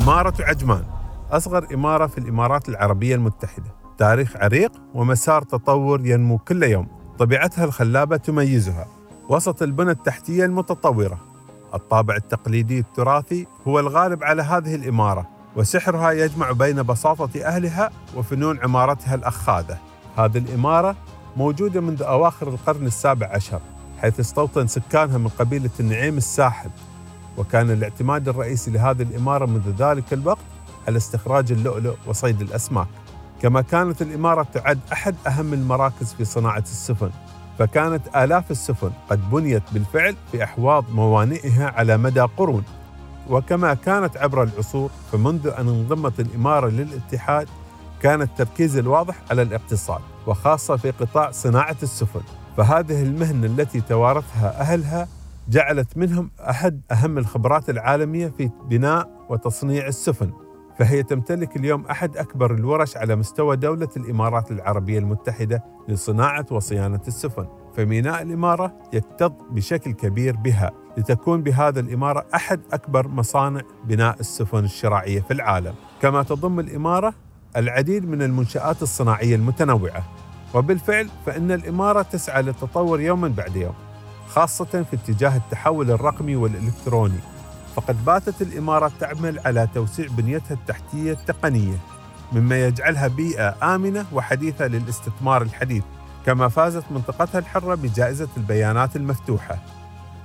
إمارة عجمان أصغر إمارة في الإمارات العربية المتحدة. تاريخ عريق ومسار تطور ينمو كل يوم. طبيعتها الخلابة تميزها. وسط البنى التحتية المتطورة. الطابع التقليدي التراثي هو الغالب على هذه الإمارة وسحرها يجمع بين بساطة أهلها وفنون عمارتها الأخاذة. هذه الإمارة موجودة منذ أواخر القرن السابع عشر حيث استوطن سكانها من قبيلة النعيم الساحل وكان الاعتماد الرئيسي لهذه الإمارة منذ ذلك الوقت على استخراج اللؤلؤ وصيد الأسماك. كما كانت الإمارة تعد أحد أهم المراكز في صناعة السفن فكانت آلاف السفن قد بنيت بالفعل في أحواض موانئها على مدى قرون. وكما كانت عبر العصور فمنذ أن انضمت الإمارة للاتحاد كان التركيز الواضح على الاقتصاد وخاصة في قطاع صناعة السفن. فهذه المهنة التي توارثها أهلها جعلت منهم أحد أهم الخبرات العالمية في بناء وتصنيع السفن فهي تمتلك اليوم أحد أكبر الورش على مستوى دولة الإمارات العربية المتحدة لصناعة وصيانة السفن فميناء الإمارة يكتظ بشكل كبير بها لتكون بهذا الإمارة أحد أكبر مصانع بناء السفن الشراعية في العالم. كما تضم الإمارة العديد من المنشآت الصناعية المتنوعة وبالفعل فإن الإمارة تسعى للتطور يوما بعد يوم. خاصة في اتجاه التحول الرقمي والإلكتروني فقد باتت الإمارة تعمل على توسيع بنيتها التحتية التقنية مما يجعلها بيئة آمنة وحديثة للاستثمار الحديث كما فازت منطقتها الحرة بجائزة البيانات المفتوحة.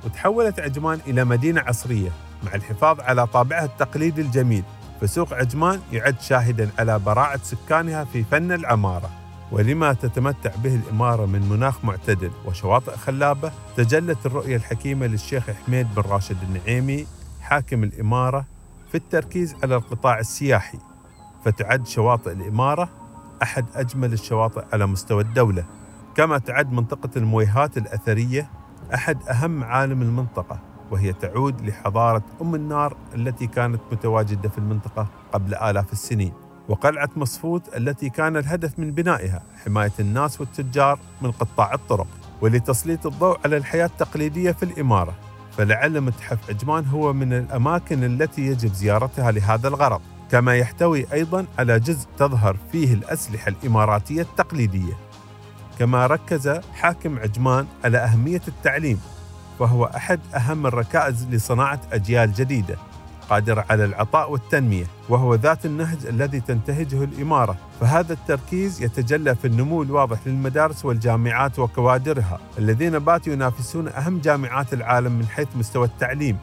وتحولت عجمان إلى مدينة عصرية مع الحفاظ على طابعها التقليدي الجميل فسوق عجمان يعد شاهدا على براعة سكانها في فن العمارة. ولما تتمتع به الإمارة من مناخ معتدل وشواطئ خلابة تجلت الرؤية الحكيمة للشيخ حميد بن راشد النعيمي حاكم الإمارة في التركيز على القطاع السياحي. فتعد شواطئ الإمارة أحد أجمل الشواطئ على مستوى الدولة. كما تعد منطقة المويهات الأثرية أحد أهم معالم المنطقة وهي تعود لحضارة أم النار التي كانت متواجدة في المنطقة قبل آلاف السنين. وقلعة مصفوت التي كان الهدف من بنائها حماية الناس والتجار من قطاع الطرق ولتسليط الضوء على الحياة التقليدية في الإمارة. فلعل متحف عجمان هو من الأماكن التي يجب زيارتها لهذا الغرض. كما يحتوي أيضا على جزء تظهر فيه الأسلحة الإماراتية التقليدية. كما ركز حاكم عجمان على أهمية التعليم فهو أحد أهم الركائز لصناعة أجيال جديدة. قادرة على العطاء والتنمية وهو ذات النهج الذي تنتهجه الإمارة. فهذا التركيز يتجلى في النمو الواضح للمدارس والجامعات وكوادرها الذين باتوا ينافسون أهم جامعات العالم من حيث مستوى التعليم.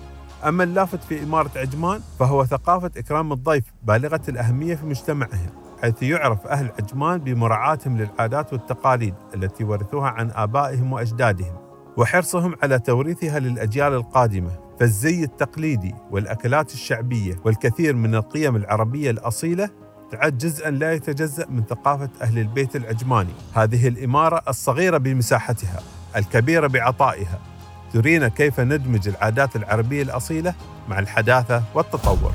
أما اللافت في إمارة عجمان فهو ثقافة إكرام الضيف بالغة الأهمية في مجتمعهم حيث يعرف أهل عجمان بمراعاتهم للعادات والتقاليد التي ورثوها عن آبائهم وأجدادهم. وحرصهم على توريثها للأجيال القادمة فالزي التقليدي والأكلات الشعبية والكثير من القيم العربية الأصيلة تعد جزءا لا يتجزأ من ثقافة أهل البيت العجماني. هذه الإمارة الصغيرة بمساحتها الكبيرة بعطائها ترينا كيف ندمج العادات العربية الأصيلة مع الحداثة والتطور.